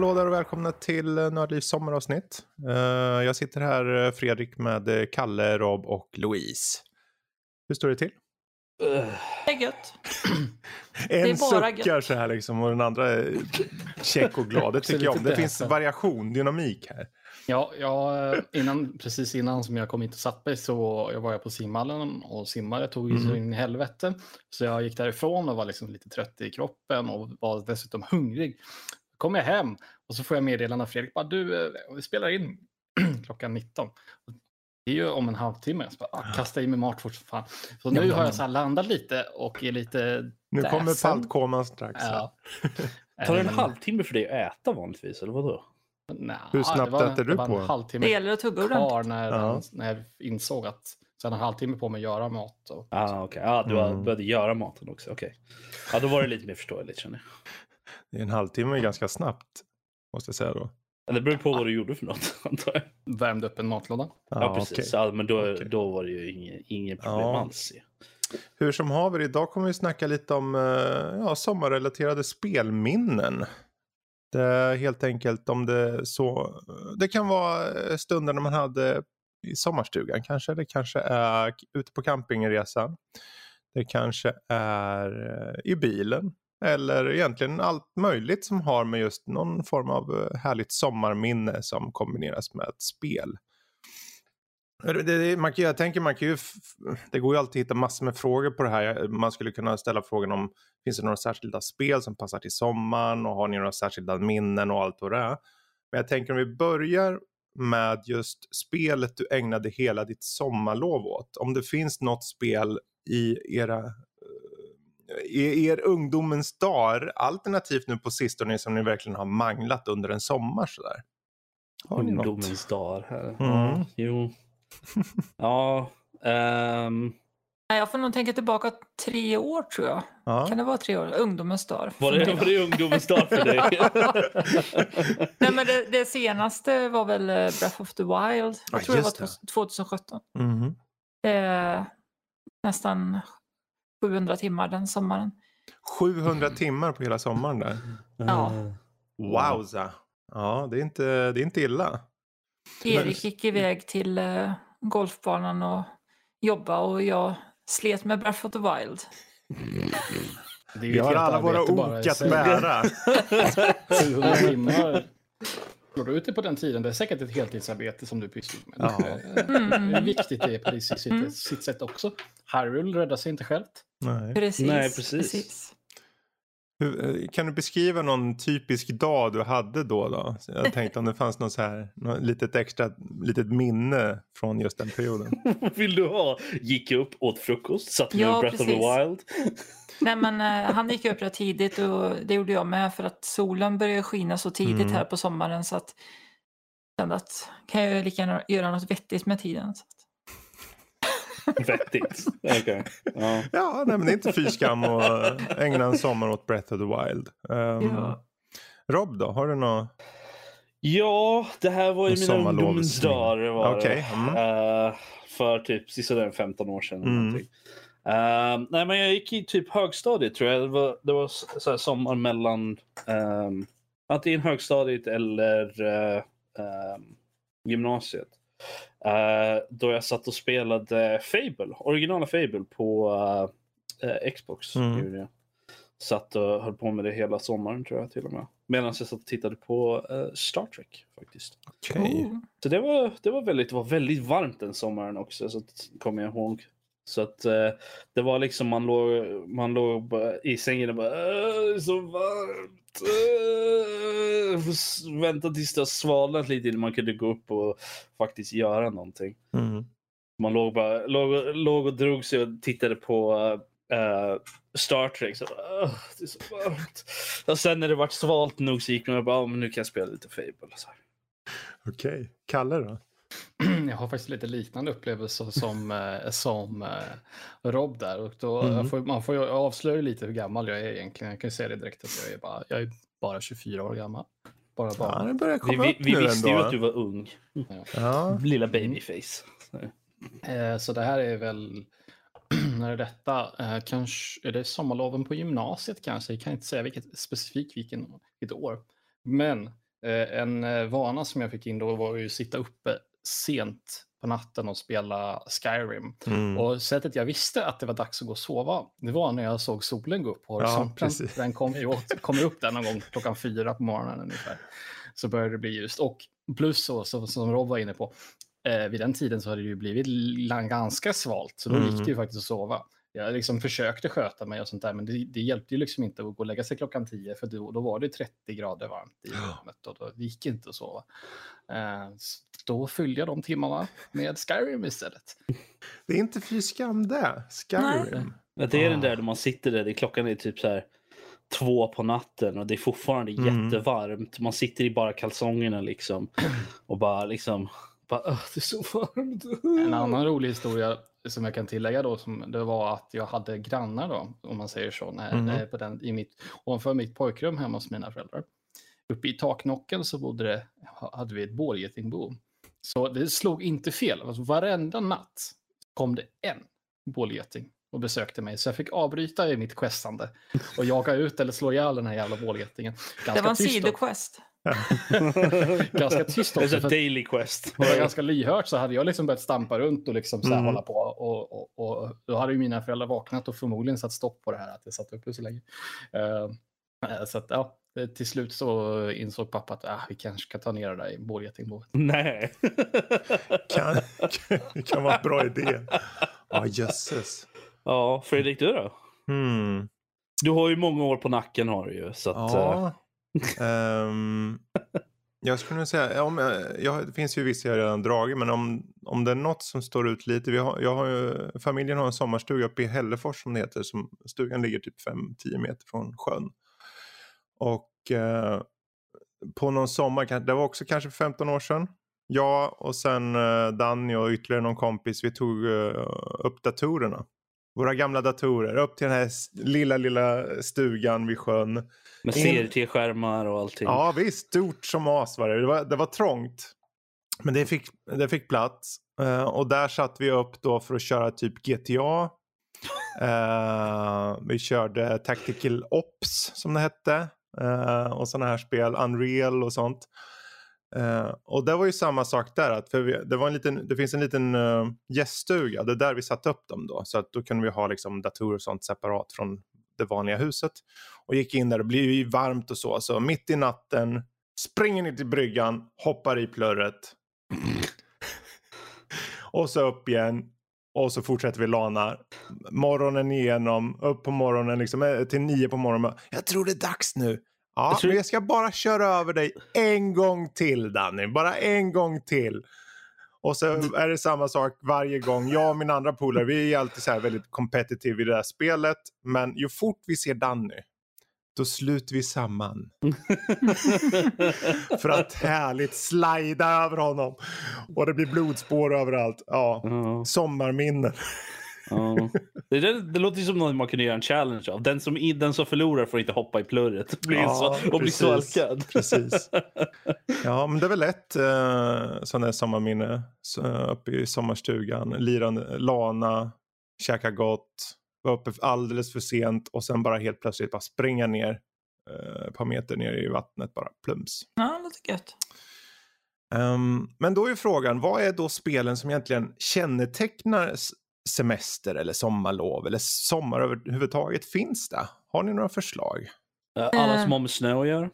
Hallå där och välkomna till Nördlivs sommaravsnitt. Uh, jag sitter här eh, Fredrik med eh, Kalle, Rob och Louise. Hur står det till? Det är gött. en suckar gött. så här liksom och den andra är check och glad. Det tycker jag om. Det finns variation, dynamik här. Ja, ja innan, precis innan som jag kom hit och satt mig så jag var jag på simhallen och simmade. Jag tog mm. så in i helvete. Så jag gick därifrån och var liksom lite trött i kroppen och var dessutom hungrig kommer jag hem och så får jag meddelande av Fredrik. Bara, du, eh, vi spelar in klockan 19. Det är ju om en halvtimme. Så bara, ah, kasta i mig mat fort fan. Så nu har jag så landat lite och är lite Nu däsen. kommer paltkoman strax. Ja. Tar det en halvtimme för dig att äta vanligtvis, eller vadå? Nah, Hur snabbt var, äter du på? En halvtimme det gäller att tugga ordentligt. När, ja. när jag insåg att sen en halvtimme på mig att göra mat. Och, ah, okay. ah, du mm. började göra maten också. Okay. Ja, då var det lite mer förståeligt känner jag. En halvtimme är ganska snabbt. Måste jag säga då. Det beror på vad du gjorde för något antar jag. Värmde upp en matlåda. Ja, ja precis. Okay. Ja, men då, okay. då var det ju inget, inget problem ja. alls. Hur som haver, idag kommer vi snacka lite om eh, ja, sommarrelaterade spelminnen. Det är helt enkelt om det så. Det kan vara stunder när man hade i sommarstugan kanske. Det kanske är ute på campingresan. Det kanske är eh, i bilen. Eller egentligen allt möjligt som har med just någon form av eh, härligt sommarminne som kombineras med ett spel. Det, det, man, jag tänker man kan ju, det går ju alltid att hitta massor med frågor på det här. Man skulle kunna ställa frågan om finns det några särskilda spel som passar till sommaren och har ni några särskilda minnen och allt vad det är. Men jag tänker om vi börjar med just spelet du ägnade hela ditt sommarlov åt. Om det finns något spel i era i er ungdomens dagar, alternativt nu på sistone som ni verkligen har manglat under en sommar sådär? ungdomens dagar. Här. Mm. Ja, jo. ja. Um... Jag får nog tänka tillbaka tre år tror jag. Ja. Kan det vara tre år? Ungdomens dagar. Var det, var det ungdomens dag för dig? Nej men det, det, senaste var väl eh, Breath of the Wild. Jag tror det var 2017. Mm. Eh, nästan 700 timmar den sommaren. 700 timmar på hela sommaren där? Ja. Wowza. Ja, det är inte, det är inte illa. Erik gick iväg till uh, golfbanan och jobba och jag slet med Breath of the Wild. Vi har alla våra ok att bära. 700 timmar Slår du ut det på den tiden, det är säkert ett heltidsarbete som du pysslar med. Ja. Det är viktigt det på sitt, mm. sitt sätt också. Hyrule räddar sig inte självt. Nej, precis. Nej, precis. precis. Hur, eh, kan du beskriva någon typisk dag du hade då? då? Jag tänkte om det fanns något så här, något litet extra litet minne från just den perioden. Vad vill du ha? Gick upp, åt frukost, satt med ja, Breath precis. of the Wild. Nej, men, uh, han gick upp rätt tidigt och det gjorde jag med för att solen började skina så tidigt mm. här på sommaren så att jag kände att kan jag lika gärna göra något vettigt med tiden. Så. Vettigt. Okay. Ja, ja nej, men det är inte fy skam att ägna en sommar åt Breath of the Wild. Um, ja. Rob då, har du något? Ja, det här var ju mina ungdomens dagar. Okay. Mm. Uh, för typ sisådär 15 år sedan. Mm. Uh, nej, men jag gick i typ högstadiet tror jag. Det var, det var så här sommar mellan um, antingen högstadiet eller uh, um, gymnasiet. Uh, då jag satt och spelade Fable, originala Fable på uh, Xbox. Mm. Jag. Satt och höll på med det hela sommaren tror jag till och med. Medan jag satt och tittade på uh, Star Trek faktiskt. Okay. Så det var, det, var väldigt, det var väldigt varmt den sommaren också, så kommer jag ihåg. Så att eh, det var liksom man låg, man låg i sängen och bara det är så varmt. Äh, vänta tills det har svalnat lite innan man kunde gå upp och faktiskt göra någonting. Mm. Man låg, bara, låg, låg och drog sig och tittade på uh, Star Trek. Så, uh, det är så varmt. Och sen när det vart svalt nog så gick man och bara, oh, men nu kan jag spela lite Fable. Okej, okay. Kalle då? jag har faktiskt lite liknande upplevelser som, eh, som eh, Rob där. Och då mm. får, man får ju avslöja lite hur gammal jag är egentligen. Jag kan ju säga det direkt att jag är bara, jag är bara 24 år gammal. Bara barn. Ja, det börjar komma vi, upp vi, vi visste ändå. ju att du var ung. Ja. Ja. Lilla babyface. Eh, så det här är väl, när är detta? Kanske, är det sommarloven på gymnasiet kanske? Jag kan inte säga vilket, specifikt vilken, vilket år. Men en vana som jag fick in då var ju att sitta uppe sent på natten och spela Skyrim. Mm. Och sättet jag visste att det var dags att gå och sova, det var när jag såg solen gå upp på horisonten. Ja, den kom ju kommer upp där någon gång klockan fyra på morgonen ungefär. Så började det bli ljust. Och plus så, så som Rob var inne på, eh, vid den tiden så hade det ju blivit ganska svalt, så då mm. gick det ju faktiskt att sova. Jag liksom försökte sköta mig och sånt där, men det, det hjälpte ju liksom inte att gå och lägga sig klockan 10, för då, då var det 30 grader varmt i rummet och då gick inte att sova. Eh, då fyllde jag de timmarna med Skyrim istället. Det är inte fy skam det, Skyrim. Nej. Det är den där då man sitter där, det klockan är typ så här två på natten och det är fortfarande mm. jättevarmt. Man sitter i bara kalsongerna liksom och bara liksom bara, det är så varmt. En annan rolig historia som jag kan tillägga då, som, det var att jag hade grannar då, om man säger så, när, mm. på den, i mitt, ovanför mitt pojkrum hemma hos mina föräldrar. Uppe i taknocken så bodde det, hade vi ett bålgetingbo. Så det slog inte fel. Alltså, varenda natt kom det en bålgeting och besökte mig. Så jag fick avbryta i mitt questande och jaga ut eller slå ihjäl den här jävla bålgetingen. det var en sidoquest. ganska tyst också. Det är daily quest. Var ganska lyhört så hade jag liksom börjat stampa runt och liksom så mm. hålla på. Och, och, och, då hade ju mina föräldrar vaknat och förmodligen satt stopp på det här att jag satt uppe så länge. Uh, så att, ja, till slut så insåg pappa att ah, vi kanske ska ta ner det där i bålgetingboet. Nej. kan, kan, kan vara en bra idé. Ja, oh, jösses. Ja, Fredrik du då? Hmm. Du har ju många år på nacken har du ju. Så att, ja um, jag skulle nog säga, om, jag, det finns ju vissa jag redan dragit, men om, om det är något som står ut lite. Vi har, jag har ju, familjen har en sommarstuga uppe i Hällefors som det heter. Som, stugan ligger typ 5-10 meter från sjön. Och eh, på någon sommar, det var också kanske 15 år sedan. Jag och sen eh, Danny och ytterligare någon kompis, vi tog eh, upp datorerna våra gamla datorer upp till den här lilla, lilla stugan vid sjön. Med CRT-skärmar och allting. Ja visst, stort som as var det. Det var, det var trångt. Men det fick, det fick plats. Uh, och där satt vi upp då för att köra typ GTA. Uh, eh, vi körde Tactical Ops som det hette. Uh, och sådana här spel, Unreal och sånt. Uh, och det var ju samma sak där. Att för vi, det, var en liten, det finns en liten uh, gäststuga. Det är där vi satte upp dem då. Så att då kunde vi ha liksom datorer och sånt separat från det vanliga huset. Och gick in där. Det blir ju varmt och så. Så mitt i natten springer ner till bryggan, hoppar i plurret. och så upp igen. Och så fortsätter vi lana. Morgonen igenom, upp på morgonen, liksom, eh, till nio på morgonen. Jag tror det är dags nu. Ja, jag men jag ska bara köra över dig en gång till Danny. Bara en gång till. Och så är det samma sak varje gång. Jag och min andra polare, vi är alltid så väldigt competitive i det där spelet. Men ju fort vi ser Danny, då sluter vi samman. För att härligt slida över honom. Och det blir blodspår överallt. Ja, mm. sommarminnen. Det, det, det, låter som något man kunde göra en challenge av. Den som, den som förlorar får inte hoppa i plurret blir ja, så, och bli svalkad. Precis. Ja, men det är väl ett eh, sånt där sommarminne. Så, uppe i sommarstugan. Lirande, lana, käka gott, var uppe alldeles för sent och sen bara helt plötsligt bara springa ner eh, ett par meter ner i vattnet bara plums. Ja, det låter gött. Um, men då är frågan, vad är då spelen som egentligen kännetecknar semester eller sommarlov eller sommar överhuvudtaget finns det? Har ni några förslag? Alla som har med snö att göra.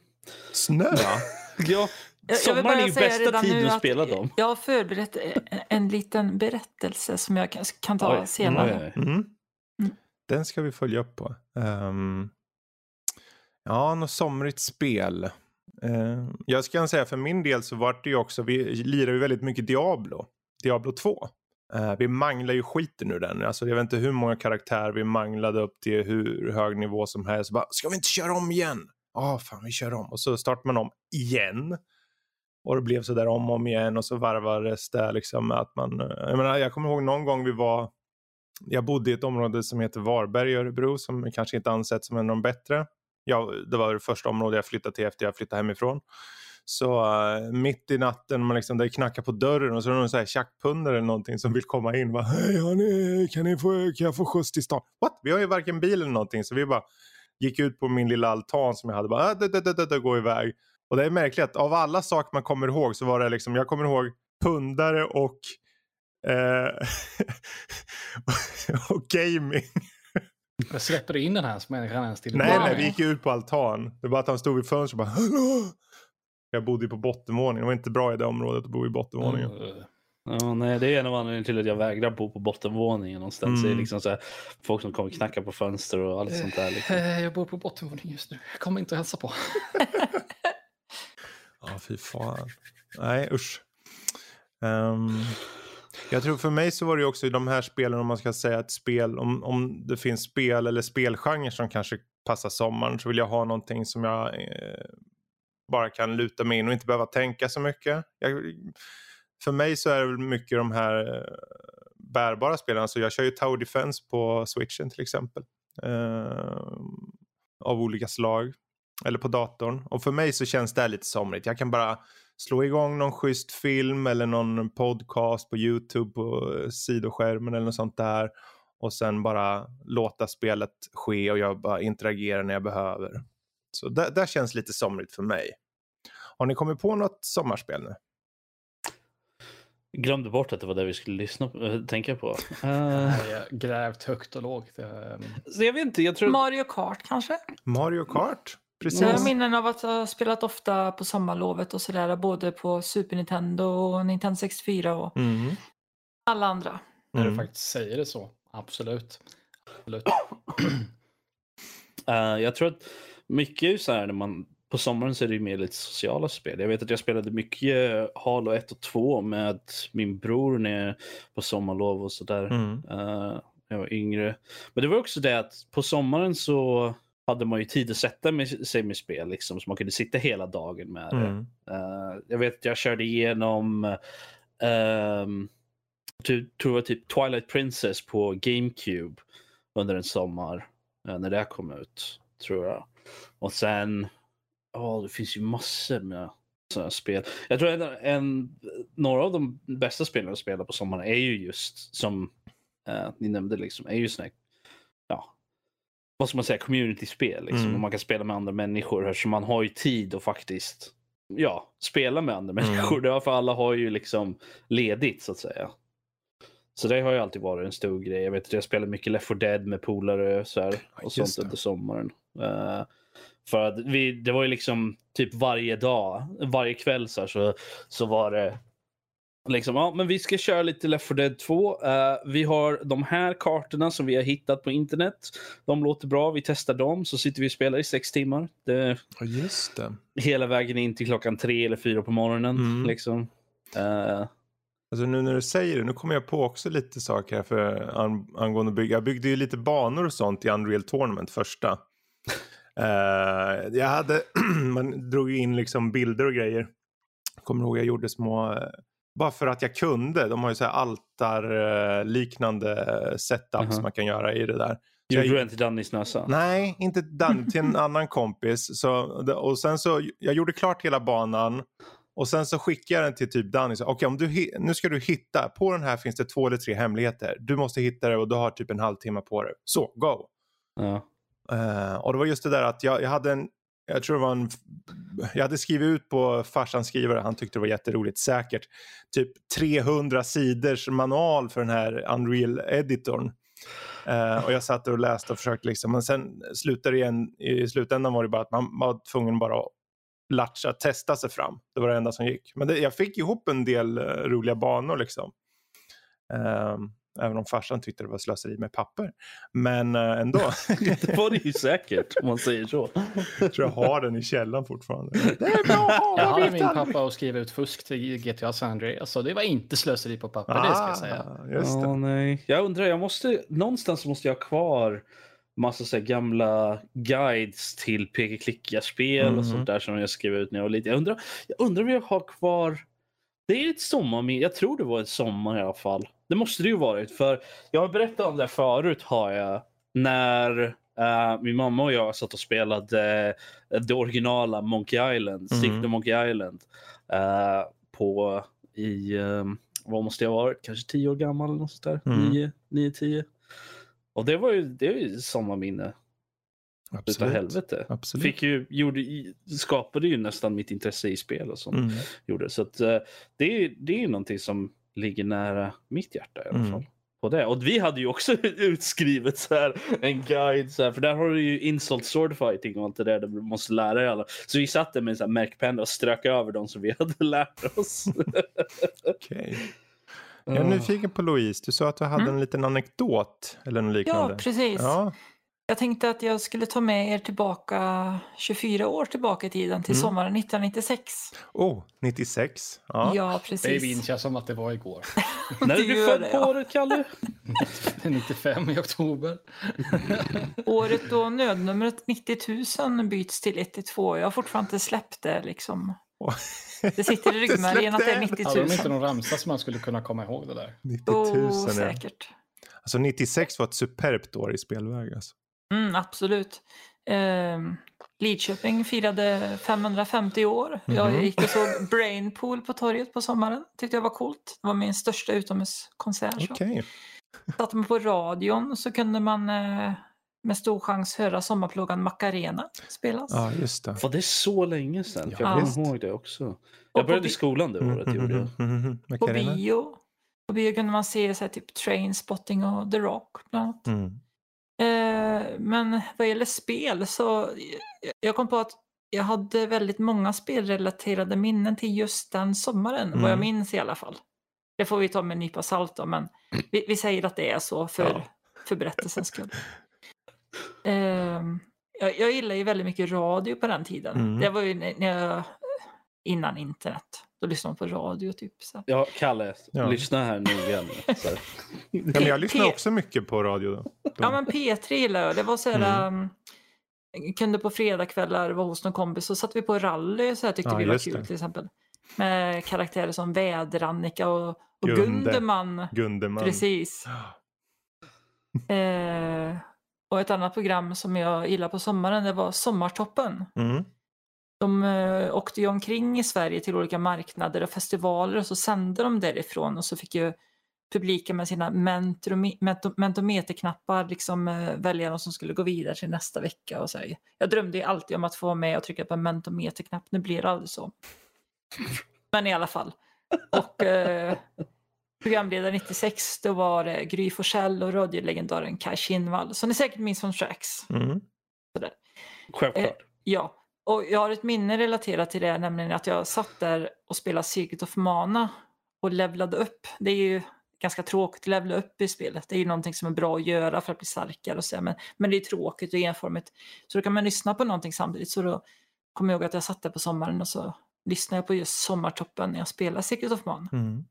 Snö? ja. Sommaren är ju bästa tiden att spela dem. Jag har förberett en liten berättelse som jag kan ta Oj. senare. Mm. Mm. Den ska vi följa upp på. Um, ja, något somrigt spel. Uh, jag ska säga för min del så var det ju också, vi lirar ju väldigt mycket Diablo. Diablo 2. Uh, vi manglar ju skiten ur den. Alltså, jag vet inte hur många karaktärer vi manglade upp till hur hög nivå som helst. Bara, Ska vi inte köra om igen? Ja, oh, fan vi kör om. Och så startar man om igen. Och det blev så där om och om igen och så varvades det liksom med att man... Eh, jag, menar, jag kommer ihåg någon gång vi var... Jag bodde i ett område som heter Varberg i Örebro som kanske inte ansetts som en av de bättre. Ja, det var det första området jag flyttade till efter jag flyttade hemifrån. Så uh, mitt i natten, man liksom, det knackar på dörren och så är det någon så här tjackpundare eller någonting som vill komma in. Hej hörni, kan, ni få, kan jag få skjuts till stan? What? Vi har ju varken bil eller någonting så vi bara gick ut på min lilla altan som jag hade. Bara, äh, gå iväg. Och det är märkligt att av alla saker man kommer ihåg så var det liksom, jag kommer ihåg pundare och, eh, och gaming. Jag släpper du in den här människan ens till Nej, nej, vi gick ut på altan. Det var bara att han stod vid fönstret och bara Hallå! Jag bodde ju på bottenvåningen. Det var inte bra i det området att bo i bottenvåningen. Mm. Ja, nej, det är en av anledningarna till att jag vägrar bo på bottenvåningen någonstans. Mm. Det är mm. liksom så här, folk som kommer knacka på fönster och allt sånt där. Liksom. Eh, jag bor på bottenvåningen just nu. Jag kommer inte att hälsa på. ja, fy fan. Nej, usch. Um, jag tror för mig så var det också i de här spelen, om man ska säga ett spel, om, om det finns spel eller spelgenre som kanske passar sommaren så vill jag ha någonting som jag eh, bara kan luta mig in och inte behöva tänka så mycket. Jag, för mig så är det väl mycket de här eh, bärbara spelen. Alltså jag kör ju Tower Defense på switchen till exempel. Eh, av olika slag. Eller på datorn. Och för mig så känns det här lite somrigt. Jag kan bara slå igång någon schysst film eller någon podcast på YouTube på sidoskärmen eller något sånt där. Och sen bara låta spelet ske och jag bara interagerar när jag behöver. Så det, det känns lite somrigt för mig. Har ni kommit på något sommarspel nu? glömde bort att det var det vi skulle lyssna på, äh, tänka på. Uh... Jag grävt högt och lågt. Så jag vet inte, jag tror... Mario Kart kanske? Mario Kart? Precis. Jag har minnen av att ha spelat ofta på sommarlovet och sådär, både på Super Nintendo och Nintendo 64 och mm. alla andra. Mm. När du faktiskt säger det så, absolut. absolut. uh, jag tror att mycket är så här när man på sommaren så är det ju mer lite sociala spel. Jag vet att jag spelade mycket Halo 1 och 2 med min bror när på sommarlov och sådär. Mm. Uh, jag var yngre. Men det var också det att på sommaren så hade man ju tid att sätta med, sig med spel liksom, så man kunde sitta hela dagen med det. Mm. Uh, jag vet att jag körde igenom um, tror det var typ Twilight Princess på GameCube under en sommar uh, när det kom ut, tror jag. Och sen Ja, det finns ju massor med sådana spel. Jag tror att en, några av de bästa spelen att spela på sommaren är ju just som uh, ni nämnde, liksom, är ju sådana ja, vad ska man säga, community-spel. Liksom, mm. Man kan spela med andra människor. Så man har ju tid att faktiskt ja, spela med andra mm. människor. Därför alla har ju liksom ledigt så att säga. Så det har ju alltid varit en stor grej. Jag vet att jag spelar mycket Left 4 Dead med polare och, så här, och sånt under sommaren. Uh, för att vi, det var ju liksom typ varje dag, varje kväll så, här, så, så var det liksom, ja men vi ska köra lite Left 4 Dead 2. Uh, eh, vi har de här kartorna som vi har hittat på internet. De låter bra, vi testar dem. Så sitter vi och spelar i sex timmar. Det, Just det. Hela vägen in till klockan tre eller fyra på morgonen. Mm. Liksom. Uh, Alltså nu när du säger det, nu kommer jag på också lite saker här för angående bygga. Jag byggde ju lite banor och sånt i Unreal Tournament första. Uh, jag hade, man drog in liksom bilder och grejer. Kommer ihåg jag gjorde små, uh, bara för att jag kunde. De har ju så här altar-liknande uh, setups uh -huh. man kan göra i det där. Gjorde du en till Dannys näsa? Nej, inte Danny, till en annan kompis. Så, och sen så, jag gjorde klart hela banan. Och sen så skickade jag den till typ Danny. Okej, okay, nu ska du hitta. På den här finns det två eller tre hemligheter. Du måste hitta det och du har typ en halvtimme på det. Så, go! Ja. Uh, och det var just det där att jag, jag hade en, jag tror det var en, jag hade skrivit ut på farsans skrivare, han tyckte det var jätteroligt, säkert typ 300 sidors manual för den här Unreal-editorn. Uh, och jag satt och läste och försökte liksom, men sen slutade det igen, i slutändan var det bara att man var tvungen bara att latcha, testa sig fram. Det var det enda som gick. Men det, jag fick ihop en del uh, roliga banor liksom. Um, Även om farsan tyckte det var slöseri med papper. Men äh, ändå. det var det ju säkert om man säger så. jag tror jag har den i källan fortfarande. Det är bra, jag hade min pappa att skriva ut fusk till GTA San Andreas. Så det var inte slöseri på papper, ah, det ska jag säga. Ah, just det. Oh, nej. Jag undrar, jag måste, någonstans måste jag ha kvar massa så gamla guides till peka-klicka-spel mm. och sånt där som jag skrev ut när jag var liten. Jag undrar, jag undrar om jag har kvar det är ett sommarminne. Jag tror det var ett sommar i alla fall. Det måste det ju varit. För jag har berättat om det förut har jag. När uh, min mamma och jag satt och spelade uh, det originala Monkey Island. Mm. Stick Monkey Island. Uh, på i, um, vad måste jag ha varit? Kanske tio år gammal eller något sånt där. Mm. Nio, nio, tio. Och det var ju, det ju sommarminne. Absolut. utav helvete. Absolut. Fick ju, gjorde, skapade ju nästan mitt intresse i spel och sånt. Mm. Gjorde. Så att, uh, det, är, det är någonting som ligger nära mitt hjärta i alla mm. fall. Mm. På det. Och vi hade ju också utskrivet så här, en guide, så här, för där har du ju insult sword fighting och allt det där, du måste lära dig alla. Så vi satt där med en märkpenna och strök över dem som vi hade lärt oss. Okay. Jag är nyfiken på Louise. Du sa att du hade mm. en liten anekdot eller något liknande. Ja, precis. Ja. Jag tänkte att jag skulle ta med er tillbaka 24 år tillbaka i tiden till mm. sommaren 1996. Oh, 96. Ja, ja precis. Det minns jag som att det var igår. När är du född på året, Kalle? 95 i oktober. året då nödnumret 90 000 byts till 112. Jag har fortfarande inte släppt det liksom. Det sitter i ryggmärgen att det är 90 000. Hade de inte någon ramsa som man skulle kunna komma ihåg det där? 90 000 oh, säkert. Alltså 96 var ett superbt år i spelväg. Alltså. Mm, absolut. Eh, Lidköping firade 550 år. Mm. Jag mhm. gick och såg Brainpool på torget på sommaren. Tyckte jag var coolt. Det var min största utomhuskonsert. Okay. Satt man på radion så kunde man eh, med stor chans höra sommarplågan Macarena spelas. Ja, just det. Var det så länge sedan? Ja, jag kommer ihåg det också. Jag började i skolan det året. Mm, mm, mm, på bio. På bio kunde man se så här, typ Trainspotting och The Rock bland annat. Mm. Eh, men vad gäller spel så jag kom på att jag hade väldigt många spelrelaterade minnen till just den sommaren, mm. vad jag minns i alla fall. Det får vi ta med en nypa salt då, men vi, vi säger att det är så för, ja. för berättelsens skull. Eh, jag, jag gillar ju väldigt mycket radio på den tiden. Mm. Det var ju när jag, innan internet. Då lyssnar man på radio typ. Så. Ja, Kalle, ja. lyssna här nu. ja, men jag lyssnar också mycket på radio. Då. Ja, men P3 gillar jag. Det var så här, mm. um, kunde på fredagskvällar vara hos någon kompis så satt vi på rally så här tyckte ja, vi var kul det. till exempel. Med karaktärer som Väder-Annika och, och Gunde. Gundeman. Gundeman. Precis. eh, och ett annat program som jag gillar på sommaren det var Sommartoppen. Mm. De eh, åkte ju omkring i Sverige till olika marknader och festivaler och så sände de därifrån och så fick ju publiken med sina mentometerknappar liksom eh, välja de som skulle gå vidare till nästa vecka. Och så här. Jag drömde ju alltid om att få vara med och trycka på en mentometerknapp. Nu blir det aldrig så. Men i alla fall. Och eh, programledare 96 då var det Gry Forssell och radiolegendaren Kaj Kinnvall. Som ni säkert minns från Tracks. Mm. Självklart. Eh, ja, och jag har ett minne relaterat till det, nämligen att jag satt där och spelade Circuit of Mana och levlade upp. Det är ju ganska tråkigt att levla upp i spelet. Det är ju någonting som är bra att göra för att bli starkare och så, men, men det är tråkigt och enformigt. Så då kan man lyssna på någonting samtidigt. Så då kommer jag ihåg att jag satt där på sommaren och så lyssnade jag på just Sommartoppen när jag spelade Secret of Mana. Mm.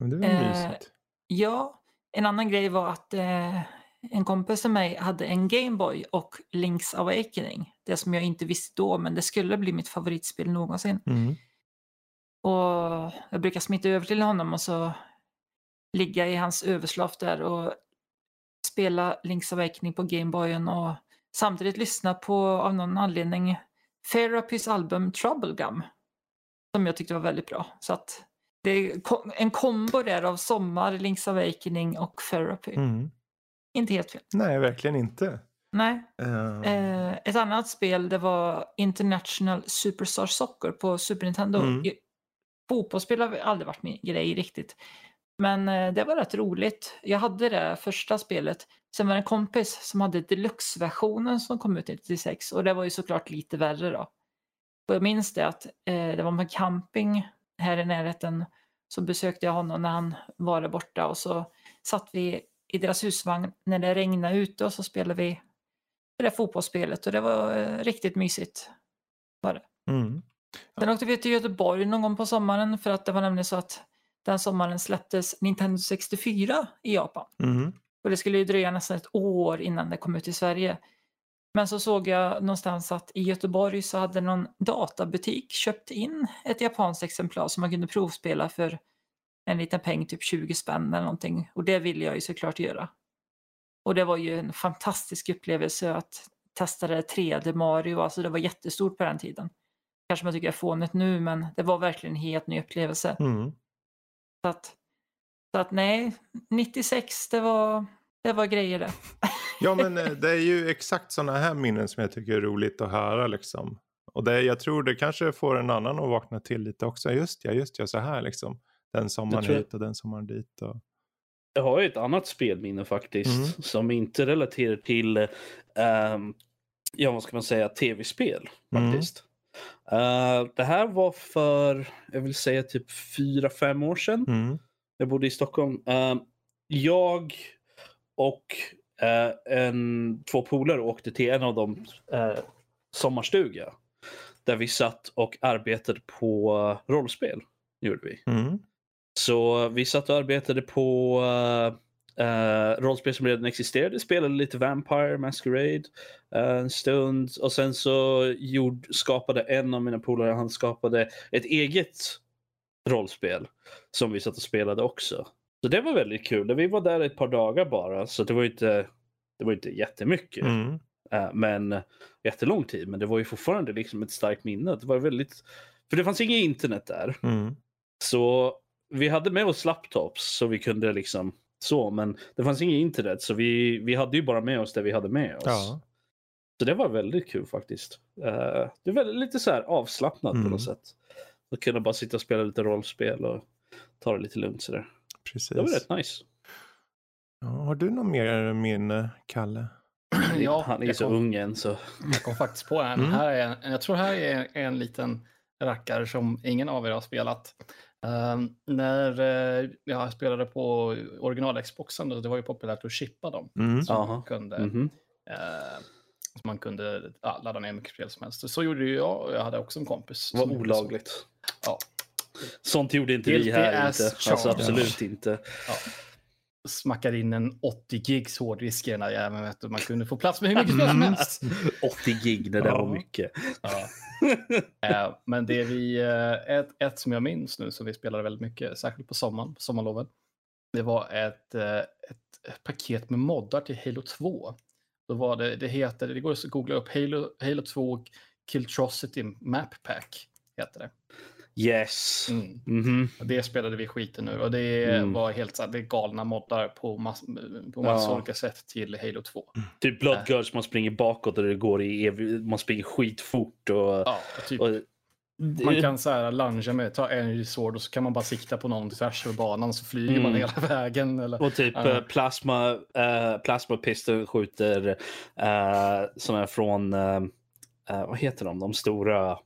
Men det var eh, mysigt. Ja, en annan grej var att eh, en kompis till mig hade en Gameboy och Link's Awakening. Det som jag inte visste då, men det skulle bli mitt favoritspel någonsin. Mm. Och jag brukar smita över till honom och så ligga i hans överslav där och spela Link's Awakening på Gameboyen och samtidigt lyssna på, av någon anledning, Therapys album Troublegum. Som jag tyckte var väldigt bra. Så att det är en kombo där av Sommar, Link's Awakening och Therapy. Mm. Inte helt fel. Nej, verkligen inte. Nej. Uh... Eh, ett annat spel det var International Superstar Soccer på Super Nintendo. Mm. Fotbollsspel har aldrig varit min grej riktigt. Men eh, det var rätt roligt. Jag hade det första spelet. Sen var det en kompis som hade deluxe-versionen som kom ut 96 och det var ju såklart lite värre då. Och jag minns det att eh, det var på camping här i närheten så besökte jag honom när han var där borta och så satt vi i deras husvagn när det regnade ute och så spelade vi det där fotbollsspelet och det var eh, riktigt mysigt. Var det. Mm. Sen åkte vi till Göteborg någon gång på sommaren för att det var nämligen så att den sommaren släpptes Nintendo 64 i Japan. Mm. Och det skulle ju dröja nästan ett år innan det kom ut i Sverige. Men så såg jag någonstans att i Göteborg så hade någon databutik köpt in ett japanskt exemplar som man kunde provspela för en liten peng, typ 20 spänn eller någonting. Och det ville jag ju såklart göra. Och det var ju en fantastisk upplevelse att testa det 3D Mario, alltså det var jättestort på den tiden. Kanske man tycker jag är fånigt nu, men det var verkligen en helt ny upplevelse. Mm. Så, att, så att nej, 96 det var, det var grejer det. ja men eh, det är ju exakt sådana här minnen som jag tycker är roligt att höra liksom. Och det, jag tror det kanske får en annan att vakna till lite också. Just ja, just ja, så här liksom. Den sommaren jag... hit och den sommaren dit. Och... Jag har ju ett annat spelminne faktiskt. Mm. Som inte relaterar till, um, ja vad ska man säga, tv-spel mm. faktiskt. Mm. Uh, det här var för, jag vill säga typ fyra fem år sedan. Mm. Jag bodde i Stockholm. Uh, jag och uh, en, två polare åkte till en av dem sommarstuga. Där vi satt och arbetade på rollspel. Gjorde vi. Mm. Så vi satt och arbetade på uh, uh, rollspel som redan existerade. Spelade lite Vampire Masquerade uh, en stund. Och sen så gjord, skapade en av mina polare, han skapade ett eget rollspel. Som vi satt och spelade också. Så det var väldigt kul. Vi var där ett par dagar bara. Så det var inte, det var inte jättemycket. Mm. men jättelång tid. Men det var ju fortfarande liksom ett starkt minne. Det var väldigt... För det fanns inget internet där. Mm. Så vi hade med oss laptops så vi kunde liksom så, men det fanns inget internet så vi, vi hade ju bara med oss det vi hade med oss. Ja. Så det var väldigt kul faktiskt. Uh, det var lite så här avslappnat mm. på något sätt. Att kunna bara sitta och spela lite rollspel och ta det lite lugnt sådär. Precis. Det var rätt nice. Ja, har du någon mer minne, Kalle? Ja, han är så kom, ung än så. Jag kom faktiskt på en. Mm. Här är en. Jag tror här är en, en liten rackare som ingen av er har spelat. Uh, när uh, jag spelade på original-Xboxen, det var ju populärt att chippa dem. Mm. Så, man kunde, mm -hmm. uh, så man kunde ja, ladda ner mycket spel som helst. Så gjorde ju jag och jag hade också en kompis. Det var olagligt. Ja. Sånt gjorde inte vi här inte. Alltså, absolut inte. Ja. Smackade in en 80 gigs hårddisk i den här jäveln. Man kunde få plats med hur mycket som helst. 80 gig, det där ja. var mycket. Ja. Eh, men det vi, eh, ett, ett som jag minns nu som vi spelade väldigt mycket, särskilt på sommaren, på sommarloven. Det var ett, eh, ett, ett, paket med moddar till Halo 2. Då var det, det heter, det går att googla upp, Halo, Halo 2 Killtrocity Map Pack. Heter det. Yes. Mm. Mm -hmm. Det spelade vi skiten ur och det mm. var helt så det galna moddar på, mass, på massa ja. olika sätt till Halo 2. Mm. Typ Blood Girls, man springer bakåt och det går i ev- man springer skitfort. Och, ja, typ. och, man kan så här lungea med, ta energy sword och så kan man bara sikta på någon tvärs över banan så flyger mm. man hela vägen. Eller, och typ uh. plasma, uh, plasma pistol skjuter uh, sådana från, uh, vad heter de, de stora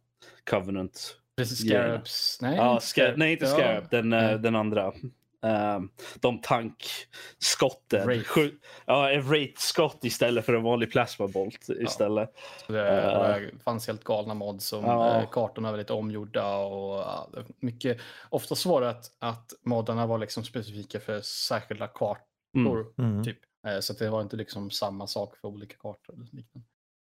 Covenant Precis, Scarabs. Nej, ja, Scar nej, inte Scarab. Den, mm. den andra. Um, de tankskotten. Wraith. Ja, Wraith-skott istället för en vanlig plasmabolt istället. Ja. Det, uh, fanns helt galna mods som ja. Kartorna var lite omgjorda och ja, mycket. Oftast var det att, att moddarna var liksom specifika för särskilda kartor. Mm. Mm. Typ. Så det var inte liksom samma sak för olika kartor. Liknande.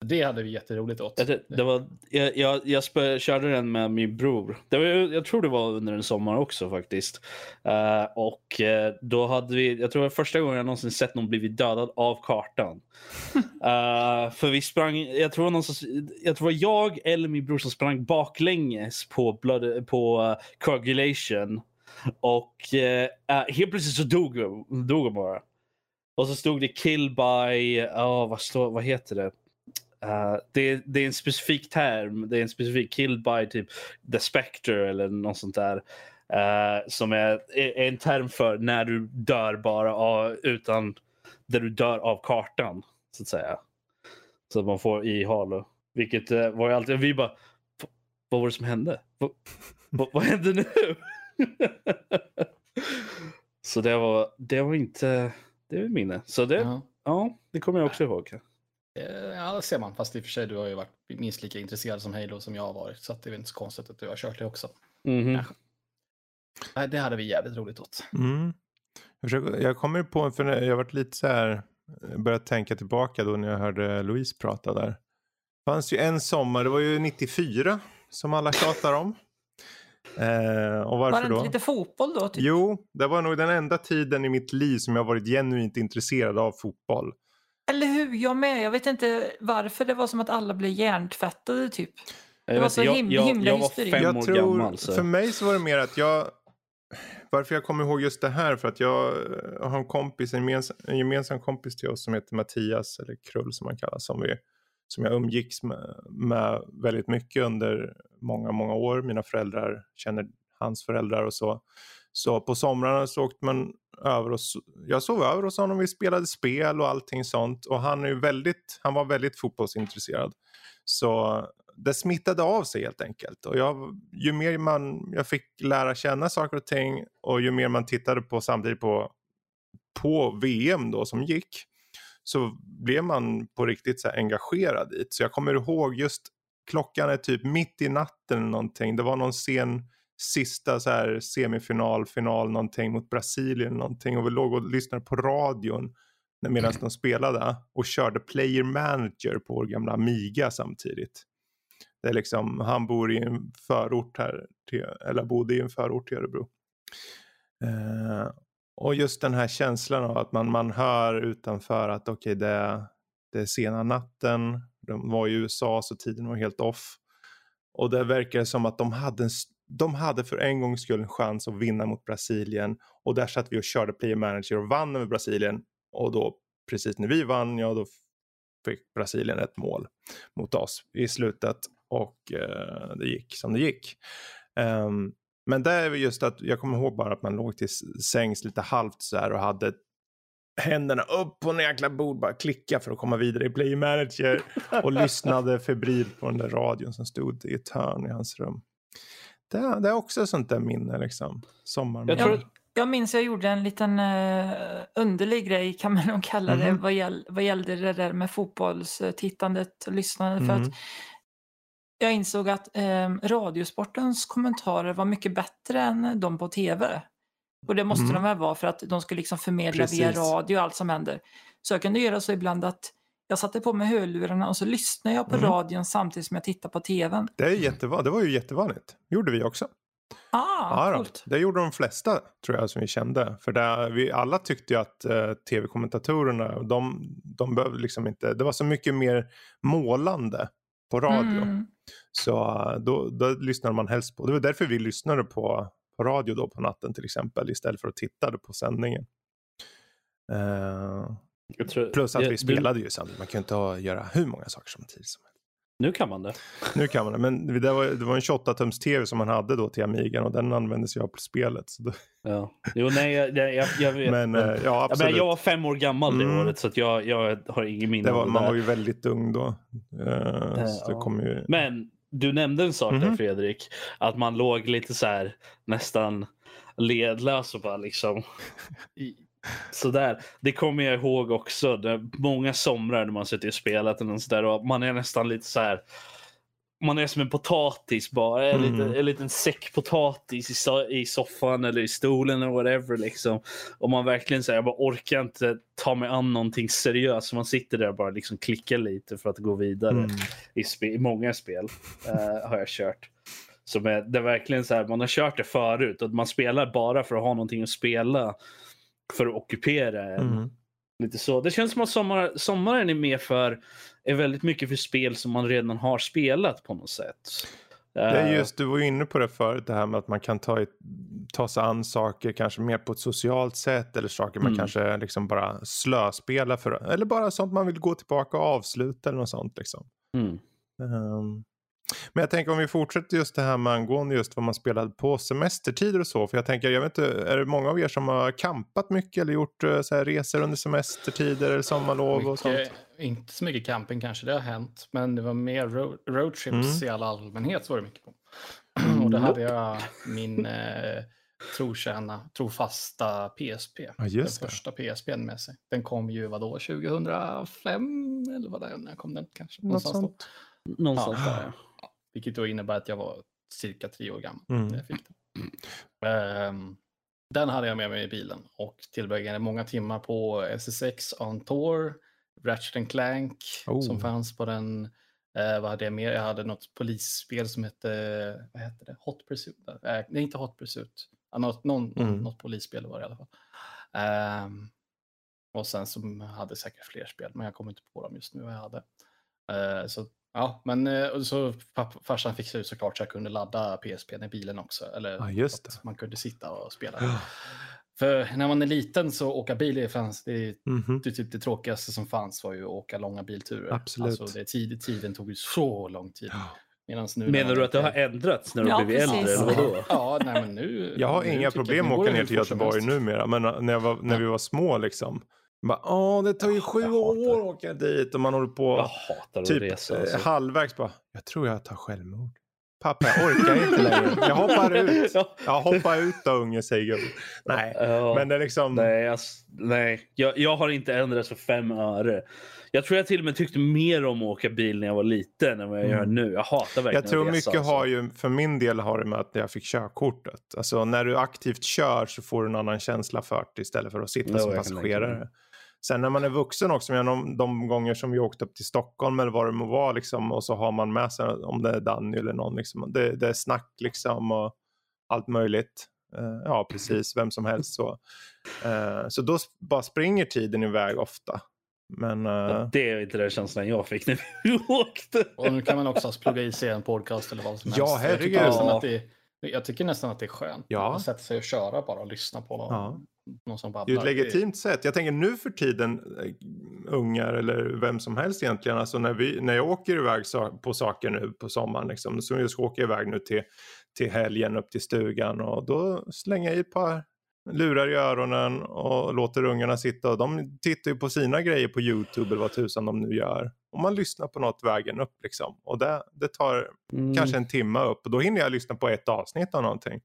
Det hade vi jätteroligt åt. Det, det var, jag jag, jag spö, körde den med min bror. Det var, jag tror det var under en sommar också faktiskt. Uh, och uh, då hade vi, jag tror det var första gången jag någonsin sett någon blivit dödad av kartan. uh, för vi sprang, jag tror, någon som, jag tror det var jag eller min bror som sprang baklänges på, blood, på coagulation. Och helt plötsligt så dog, dog de bara. Och så stod det kill by, oh, vad, stod, vad heter det? Uh, det, det, är en specifik term, det är en specifik killed by typ the spectre eller något sånt där. Uh, som är, är, en term för när du dör bara av, utan där du dör av kartan. Så att säga. Så att man får i Halo. Vilket uh, var ju alltid, vi bara, vad var det som hände? vad, vad, vad hände nu? så det var, det var inte, det är minne. Så det, ja. ja det kommer jag också ihåg. Eh, ja, det ser man. Fast i och för sig, du har ju varit minst lika intresserad som Halo som jag har varit. Så det är inte så konstigt att du har kört det också. Mm. Ja. Det hade vi jävligt roligt åt. Mm. Jag, försöker, jag kommer på, för jag har varit lite så här, börjat tänka tillbaka då när jag hörde Louise prata där. Det fanns ju en sommar, det var ju 94 som alla tjatar om. Eh, och varför var det inte då? lite fotboll då? Typ? Jo, det var nog den enda tiden i mitt liv som jag varit genuint intresserad av fotboll. Eller hur, jag med. Jag vet inte varför det var som att alla blev hjärntvättade typ. Det var så him jag, himla jag hysteri. Jag tror, gammal, så. För mig så var det mer att jag... varför jag kommer ihåg just det här för att jag har en kompis, en gemensam, en gemensam kompis till oss som heter Mattias eller Krull som han kallas som, vi, som jag umgicks med, med väldigt mycket under många, många år. Mina föräldrar känner hans föräldrar och så. Så på somrarna så åkte man över och jag sov över hos honom, vi spelade spel och allting sånt och han, är väldigt, han var väldigt fotbollsintresserad. Så det smittade av sig helt enkelt. Och jag, ju mer man, jag fick lära känna saker och ting och ju mer man tittade på samtidigt på, på VM då som gick så blev man på riktigt så engagerad i det. Så jag kommer ihåg just klockan är typ mitt i natten eller någonting. Det var någon sen sista så här semifinal, final någonting mot Brasilien någonting och vi låg och lyssnade på radion medan de spelade och körde player manager på vår gamla Amiga samtidigt. Det är liksom, han bor i en förort här, till, eller bodde i en förort till Örebro. Eh, och just den här känslan av att man, man hör utanför att okej okay, det, det är sena natten, de var i USA så tiden var helt off. Och det verkar som att de hade, en, de hade för en gångs skull en chans att vinna mot Brasilien. Och där satt vi och körde player manager och vann över Brasilien. Och då precis när vi vann, ja då fick Brasilien ett mål mot oss i slutet och eh, det gick som det gick. Um, men det är just att jag kommer ihåg bara att man låg till sängs lite halvt så här och hade händerna upp på en jäkla bord, bara klicka för att komma vidare i Play Manager och lyssnade febrilt på den där radion som stod i ett hörn i hans rum. Det, det är också sånt där minne liksom. Sommarminne. Jag, jag minns jag gjorde en liten uh, underlig grej kan man nog kalla det mm. vad, gäll, vad gällde det där med fotbollstittandet och lyssnandet. Mm. För att mm jag insåg att eh, Radiosportens kommentarer var mycket bättre än de på tv. Och det måste mm. de väl vara för att de ska liksom förmedla Precis. via radio och allt som händer. Så jag kunde göra så ibland att jag satte på mig hörlurarna och så lyssnade jag på mm. radion samtidigt som jag tittade på tvn. Det, är jättevan det var ju jättevanligt. gjorde vi också. Ah, ja, coolt. Det gjorde de flesta tror jag som vi kände. För det, vi alla tyckte ju att uh, tv-kommentatorerna, de, de behövde liksom inte, det var så mycket mer målande på radio. Mm. Så eh, då, då lyssnade man helst på, det var därför vi lyssnade på, på radio då på natten till exempel istället för att titta på sändningen. Uh, tror, plus att jag, vi spelade du... ju samtidigt, man kan ju inte ha, göra hur många saker samtidigt som helst. Nu kan man det. Nu kan man det, men det var, det var en 28-tums tv som man hade då till Amigan och den användes jag på spelet. Så då... Ja. Jo, nej, jag, jag, jag vet. Men, men, eh, ja, absolut. men jag var fem år gammal det mm. året så att jag, jag har ingen minne av det. Man var ju väldigt ung då. Uh, uh, ja. ju... Men du nämnde en sak mm där mhm. Fredrik, att man låg lite så här nästan ledlös och bara liksom sådär. Det kommer jag ihåg också. Det många somrar när man suttit och spelat och, sådär, och man är nästan lite så här man är som en potatis bara. En, mm. liten, en liten säck potatis i, i soffan eller i stolen eller whatever. Liksom. Och man verkligen säger jag bara orkar inte ta mig an någonting seriöst. Man sitter där och bara liksom klickar lite för att gå vidare. Mm. I, spe, I, många spel uh, har jag kört. Som är, det är verkligen så här, man har kört det förut och man spelar bara för att ha någonting att spela. För att ockupera en. Mm. Lite så. Det känns som att sommar, sommaren är med för är väldigt mycket för spel som man redan har spelat på något sätt. Det är eh, just, du var ju inne på det förut, det här med att man kan ta, ta sig an saker kanske mer på ett socialt sätt eller saker man mm. kanske liksom bara slöspelar för. Eller bara sånt man vill gå tillbaka och avsluta eller något sånt liksom. Mm. Um, men jag tänker om vi fortsätter just det här med angående just vad man spelade på semestertider och så. För jag tänker, jag vet inte, är det många av er som har kampat mycket eller gjort eh, så här resor under semestertider eller sommarlov mycket, och sånt? Inte så mycket camping kanske, det har hänt. Men det var mer road, roadtrips mm. i all allmänhet så var det mycket på. och då hade jag min eh, trotjäna, trofasta PSP. Ja, den första PSPn med sig. Den kom ju vadå, 2005? Eller vad det är, när kom den kanske? Något sånt. Någonstans ja. där. Vilket då innebär att jag var cirka tre år gammal mm. när jag fick den. Um, den hade jag med mig i bilen och tillbringade många timmar på SSX On Tour, Ratchet Clank oh. som fanns på den. Uh, vad hade jag mer? Jag hade något polisspel som hette, vad hette det? Hot Pursuit? Uh, nej, inte Hot Pursuit. Uh, något, någon, mm. något polisspel var det i alla fall. Um, och sen så hade säkert fler spel, men jag kommer inte på dem just nu vad jag hade. Uh, så Ja, men eh, så farsan fixade ut såklart så jag kunde ladda PSP i bilen också. Eller ja, just att man kunde sitta och spela. Ja. För när man är liten så åka bil är, fanns, det, mm -hmm. det, typ det tråkigaste som fanns var ju att åka långa bilturer. Absolut. Alltså det, tid, tiden tog ju så lång tid. Ja. Nu Menar du att det har ändrats när du ja, blivit äldre? Eller vadå? Ja, nej, men nu, jag har nu inga problem att åka ner till Göteborg numera, men när, jag var, när vi var små liksom. Åh, det tar ju sju år att åka dit och man håller på typ, resa, alltså. halvvägs bara, jag tror jag tar självmord. Pappa, jag orkar inte längre. Jag hoppar ut. Jag hoppar ut då unge, säger gubben. Nej, ja, men det är liksom... Nej, alltså, nej. Jag, jag har inte ändrats för fem öre. Jag tror jag till och med tyckte mer om att åka bil när jag var liten än vad jag mm. gör nu. Jag hatar verkligen Jag tror resa, mycket alltså. har ju, för min del har det med att jag fick körkortet. Alltså när du aktivt kör så får du en annan känsla för det istället för att sitta jo, som passagerare. Sen när man är vuxen också, de, de gånger som vi åkte upp till Stockholm eller vad det må vara liksom, och så har man med sig om det är Danny eller någon. Liksom, det, det är snack liksom och allt möjligt. Uh, ja, precis, vem som helst. Så, uh, så då bara springer tiden iväg ofta. Men, uh... det är inte den känslan jag fick när vi åkte. Och nu kan man också plugga i sig en podcast eller vad som helst. Ja, herregud. Jag tycker, att det, jag tycker nästan att det är skönt. Ja. Att sätta sig och köra bara och lyssna på någon. Ja någon som babblar. Det är ett legitimt sätt. Jag tänker nu för tiden, eh, ungar eller vem som helst egentligen, alltså när, vi, när jag åker iväg på saker nu på sommaren, liksom, så jag ska åka iväg nu till, till helgen upp till stugan och då slänger jag i ett par lurar i öronen och låter ungarna sitta och de tittar ju på sina grejer på YouTube eller vad tusan de nu gör. Och man lyssnar på något vägen upp liksom. Och det, det tar mm. kanske en timme upp och då hinner jag lyssna på ett avsnitt av någonting.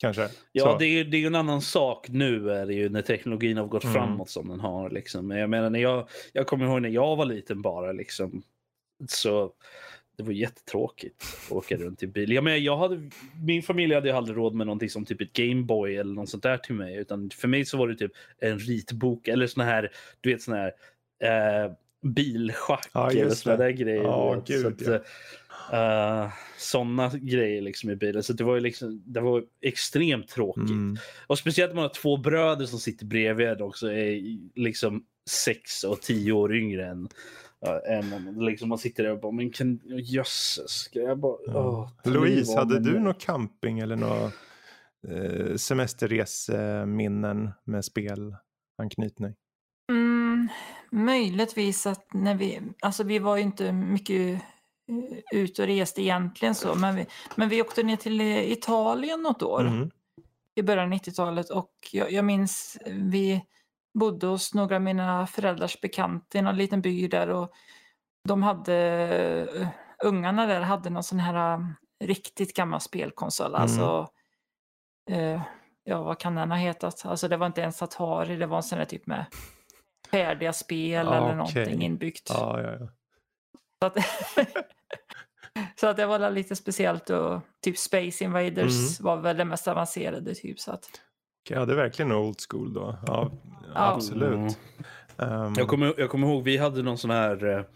Kanske. Ja, så. det är, det är en annan sak nu är det ju när teknologin har gått mm. framåt som den har. Liksom. Men jag menar, när jag, jag kommer ihåg när jag var liten bara. Liksom, så det var jättetråkigt att åka runt i bil. Jag menar, jag hade, min familj hade aldrig råd med någonting som typ ett Gameboy eller något sånt där till mig. Utan för mig så var det typ en ritbok eller sån här, du vet sån här eh, bilschack ja, eller såna där grejer. Ja, gud, så att, ja. Uh, eh, sådana grejer liksom i bilen. Så det var, liksom, det var extremt tråkigt. Mm. Och speciellt när man har två bröder som sitter bredvid också är liksom sex och tio år yngre än uh, än liksom man sitter där och bara, men kan, jösses, ska jag bara... Ja. Oh, Louise, hade du någon camping eller några eh, semesterreseminnen med spelanknytning? Mm, möjligtvis att när vi, alltså vi var ju inte mycket ut och reste egentligen så. Men vi, men vi åkte ner till Italien något år mm. i början av 90-talet och jag, jag minns vi bodde hos några av mina föräldrars bekanta i någon liten by där och de hade, ungarna där hade någon sån här riktigt gammal spelkonsol. Mm. Alltså, eh, ja vad kan den ha hetat? Alltså det var inte ens Atari, det var en sån där typ med färdiga spel ah, eller okay. någonting inbyggt. Ah, ja, ja. Så att, så att det var lite speciellt och typ Space Invaders mm. var väl det mest avancerade typ så att. Ja, det är verkligen old school då. Ja, ja. absolut. Mm. Um... Jag, kommer, jag kommer ihåg vi hade någon sån här,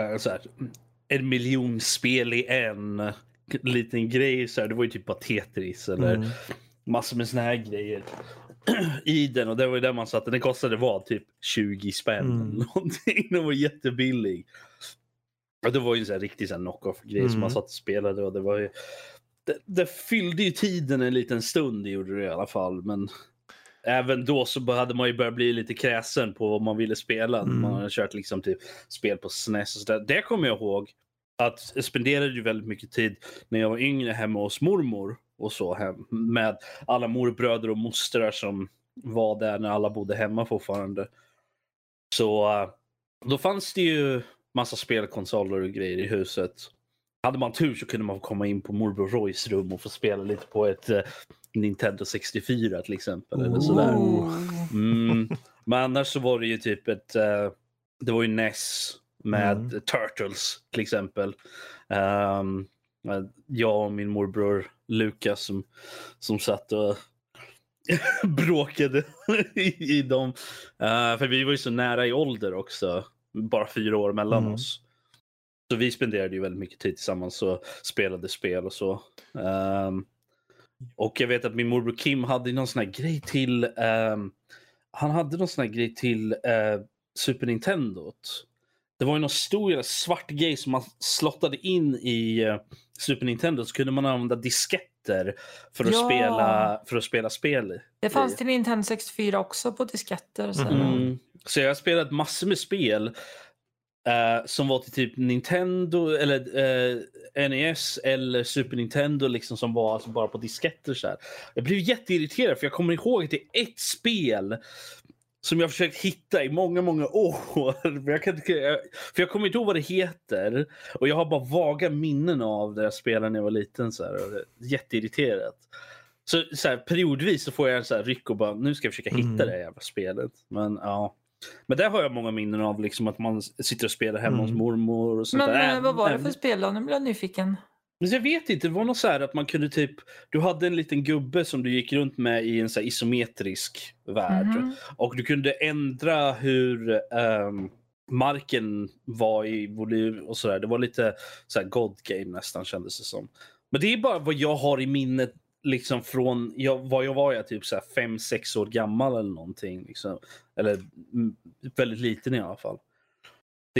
äh, så här en miljon spel i en liten grej. Så här. Det var ju typ bara Tetris eller mm. massor med såna här grejer i den och det var ju där man satte. Den kostade vad typ 20 spänn mm. eller någonting. Den var jättebillig. Och det var ju en riktig knock-off-grej mm. som man mm. satt och spelade. Och det, var ju, det, det, fyllde ju tiden en liten stund, det gjorde det i alla fall. Men även då så hade man ju börjat bli lite kräsen på vad man ville spela. Mm. Man hade kört liksom typ spel på SNES och sådär. Det kommer jag ihåg. Att jag spenderade ju väldigt mycket tid när jag var yngre hemma hos mormor och så hem med alla morbröder och mostrar som var där när alla bodde hemma fortfarande. Så eh, då fanns det ju massa spelkonsoler och grejer i huset. Hade man tur så kunde man komma in på morbror Roys rum och få spela lite på ett uh, Nintendo 64 till exempel. Eller sådär. Mm. Men annars så var det ju typ ett... Uh, det var ju NES med mm. Turtles till exempel. Um, jag och min morbror Lukas som, som satt och bråkade i, i dem. Uh, för vi var ju så nära i ålder också bara fyra år mellan mm. oss. Så vi spenderade ju väldigt mycket tid tillsammans och spelade spel och så. Um, och jag vet att min morbror Kim hade någon sån här grej till um, han hade någon sån här grej till uh, Super Nintendo. det var ju någon stor svart grej som man slottade in i uh, Super Nintendo så kunde man använda disketter för att, ja. spela, för att spela spel. Det fanns till Nintendo 64 också på disketter. Så, mm. så jag har spelat massor med spel uh, som var till typ Nintendo eller uh, NES eller Super Nintendo liksom som var alltså bara på disketter. Så här. Jag blev jätteirriterad för jag kommer ihåg att det är ett spel som jag försökt hitta i många, många år. För jag, kan, för jag kommer inte ihåg vad det heter. Och jag har bara vaga minnen av det jag spelade när jag var liten. Så här, och jätteirriterat. Så, så här, periodvis så får jag en så här ryck och bara, nu ska jag försöka hitta mm. det jävla spelet. Men ja. Men där har jag många minnen av liksom att man sitter och spelar hemma mm. hos mormor. Och sånt Men där. Äh, vad var det för spel då? Nu blir jag nyfiken. Men jag vet inte, det var något så här att man kunde typ, du hade en liten gubbe som du gick runt med i en så isometrisk värld. Mm. Och du kunde ändra hur um, marken var i volym och sådär. Det var lite så här God game nästan kändes det som. Men det är bara vad jag har i minnet liksom från jag, vad jag var jag typ så här fem, sex år gammal eller någonting. Liksom. Eller mm, väldigt liten i alla fall.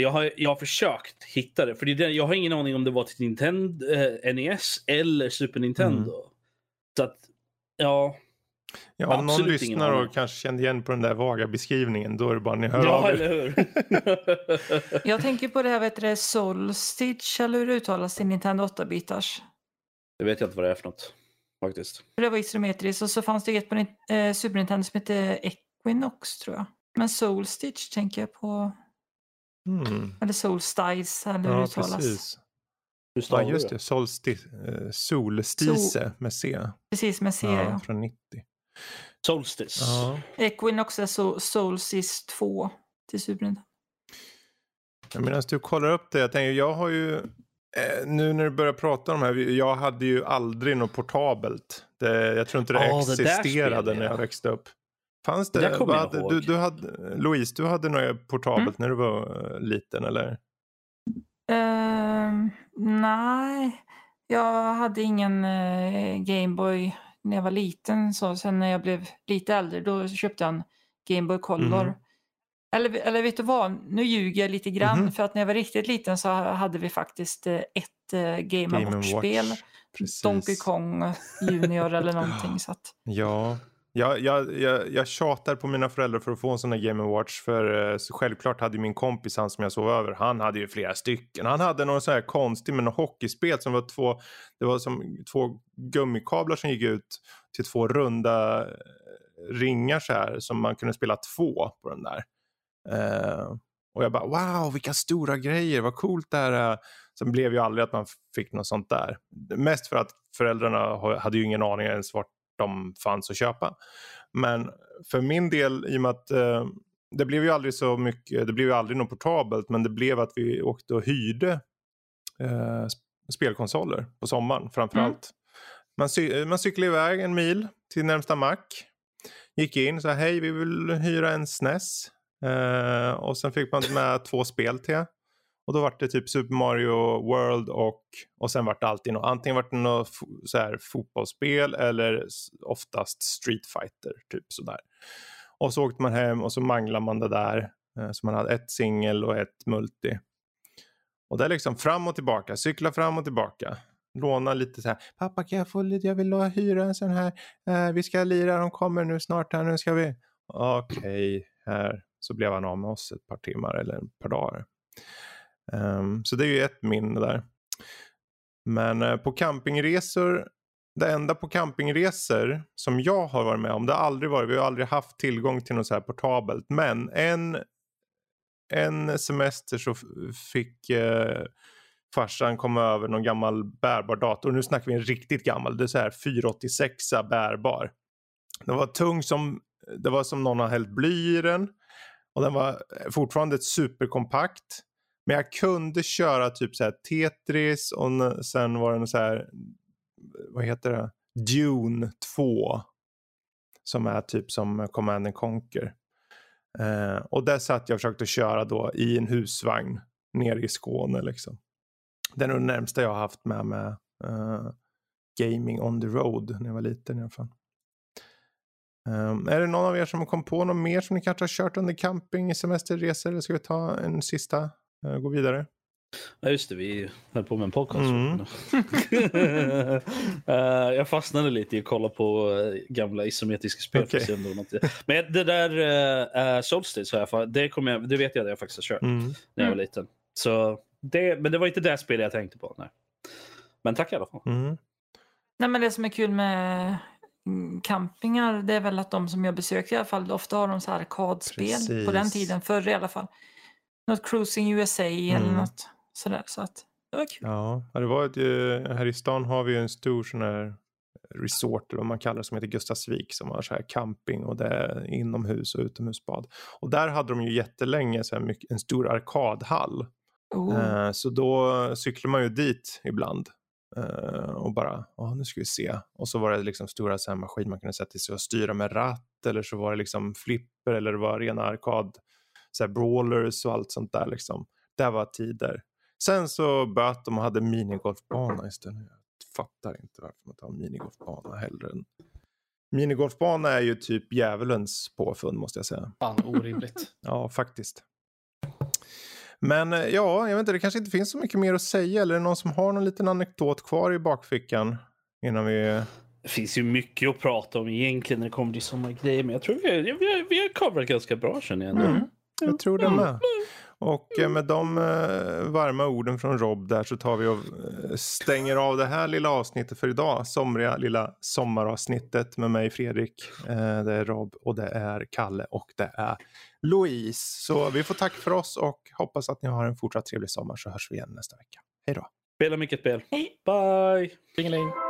Jag har, jag har försökt hitta det. För det, jag har ingen aning om det var till Nintendo, eh, NES eller Super Nintendo. Mm. Så att, ja. Ja, om någon lyssnar och kanske kände igen på den där vaga beskrivningen, då är det bara ni hör ja, av eller hur? jag tänker på det här, vet du, Soul Stitch, eller hur det uttalas till Nintendo 8-bitars. Det vet jag inte vad det är för något, faktiskt. Det var isometriskt och så fanns det ett på eh, Super Nintendo som hette Equinox, tror jag. Men Soul Stitch tänker jag på. Mm. Eller Solstice eller hur ja, det uttalas. Precis. Ja, just det. Solsti eh, solstice Sol med C. Precis, med C. Ja, ja. Från 90. Solstice. Ja. Equinox är so Solstice 2 till Super Nintendo. Medan du kollar upp det, jag tänker, jag har ju, eh, nu när du börjar prata om det här, jag hade ju aldrig något portabelt. Det, jag tror inte det oh, existerade det när jag växte upp. Fanns det? det vad, du, du hade, Louise, du hade något portabelt mm. när du var eh, liten eller? Uh, nej, jag hade ingen uh, Gameboy när jag var liten. Så sen när jag blev lite äldre då köpte jag en Gameboy Color. Mm. Eller, eller vet du vad, nu ljuger jag lite grann mm. för att när jag var riktigt liten så hade vi faktiskt ett uh, Game, Game Watch-spel. Donkey Kong Junior eller någonting. Så att... Ja, jag, jag, jag, jag tjatar på mina föräldrar för att få en sån här Game Watch. För eh, självklart hade min kompis, han som jag sov över, han hade ju flera stycken. Han hade någon sån här konstig med något hockeyspel som var två, det var som två gummikablar som gick ut till två runda eh, ringar så här som man kunde spela två på den där. Uh, och jag bara wow vilka stora grejer, vad coolt det här är. Sen blev ju aldrig att man fick något sånt där. Mest för att föräldrarna hade ju ingen aning ens vart de fanns att köpa. Men för min del, i och med att eh, det blev ju aldrig så mycket, det blev ju aldrig något portabelt, men det blev att vi åkte och hyrde eh, spelkonsoler på sommaren framförallt. Mm. Man, cy man cyklade iväg en mil till närmsta mack. Gick in och sa hej vi vill hyra en SNES. Eh, och sen fick man med två spel till. Och då vart det typ Super Mario World och, och sen vart det alltid något, antingen vart det något så här, fotbollsspel eller oftast Street Fighter, typ sådär. Och så åkte man hem och så manglade man det där. Eh, så man hade ett singel och ett multi. Och det är liksom fram och tillbaka, cykla fram och tillbaka. Låna lite så här, pappa kan jag få lite, jag vill hyra en sån här, eh, vi ska lira, de kommer nu snart här, nu ska vi. Okej, okay, här. Så blev han av med oss ett par timmar eller ett par dagar. Um, så det är ju ett minne där. Men uh, på campingresor, det enda på campingresor som jag har varit med om, det har aldrig varit, vi har aldrig haft tillgång till något så här portabelt. Men en, en semester så fick uh, farsan komma över någon gammal bärbar dator. Nu snackar vi en riktigt gammal, det är så här 486 bärbar. Den var tung som, det var som någon har hällt bly i den. Och den var eh, fortfarande superkompakt. Men jag kunde köra typ så här Tetris och sen var det så här, vad heter det, Dune 2. Som är typ som Command and Conquer. Eh, och där satt jag och försökte köra då i en husvagn nere i Skåne liksom. Det är nog det närmsta jag har haft med mig uh, gaming on the road när jag var liten i alla fall. Um, är det någon av er som kom på något mer som ni kanske har kört under camping, semesterresor? Eller ska vi ta en sista gå vidare. Ja, just det. Vi höll på med en podcast. Mm. uh, jag fastnade lite i att kolla på gamla isometriska spel. Okay. Men det där uh, Solstice, har jag, det, kom jag, det vet jag att jag faktiskt har kört mm. när jag var liten. Så det, men det var inte det spelet jag tänkte på. Nej. Men tack i alla fall. Mm. Nej, men det som är kul med campingar det är väl att de som jag besöker i alla fall ofta har de så här arkadspel på den tiden, förr i alla fall. Något Cruising USA mm. eller något sådär. Så att det var kul. Ja, det var ett, här i stan har vi en stor sån här resort eller vad man kallar det som heter Gustavsvik som har så här camping och det är inomhus och utomhusbad. Och där hade de ju jättelänge så mycket, en stor arkadhall. Oh. Eh, så då cyklar man ju dit ibland Uh, och bara, ja nu ska vi se. Och så var det liksom stora så här maskiner man kunde sätta sig och styra med ratt eller så var det liksom flipper eller det var rena arkad, så här brawlers och allt sånt där liksom. Det var tider. Sen så böt de och hade minigolfbana istället. Jag fattar inte varför man tar minigolfbana hellre än Minigolfbana är ju typ djävulens påfund måste jag säga. Fan orimligt. ja, faktiskt. Men eh, ja, jag vet inte, det kanske inte finns så mycket mer att säga. Eller är det någon som har någon liten anekdot kvar i bakfickan? Innan vi... Det finns ju mycket att prata om egentligen när det kommer till sådana grejer. Men jag tror vi har, vi har, vi har coverat ganska bra känner jag. Mm. Jag tror det med. Och eh, med de eh, varma orden från Rob där så tar vi och stänger av det här lilla avsnittet för idag. Somriga lilla sommaravsnittet med mig Fredrik. Det är Rob och det är Kalle och det är Louise. Så vi får tack för oss och hoppas att ni har en fortsatt trevlig sommar så hörs vi igen nästa vecka. Hej då! Spela mycket spel. Hej! Bye! Ringeling.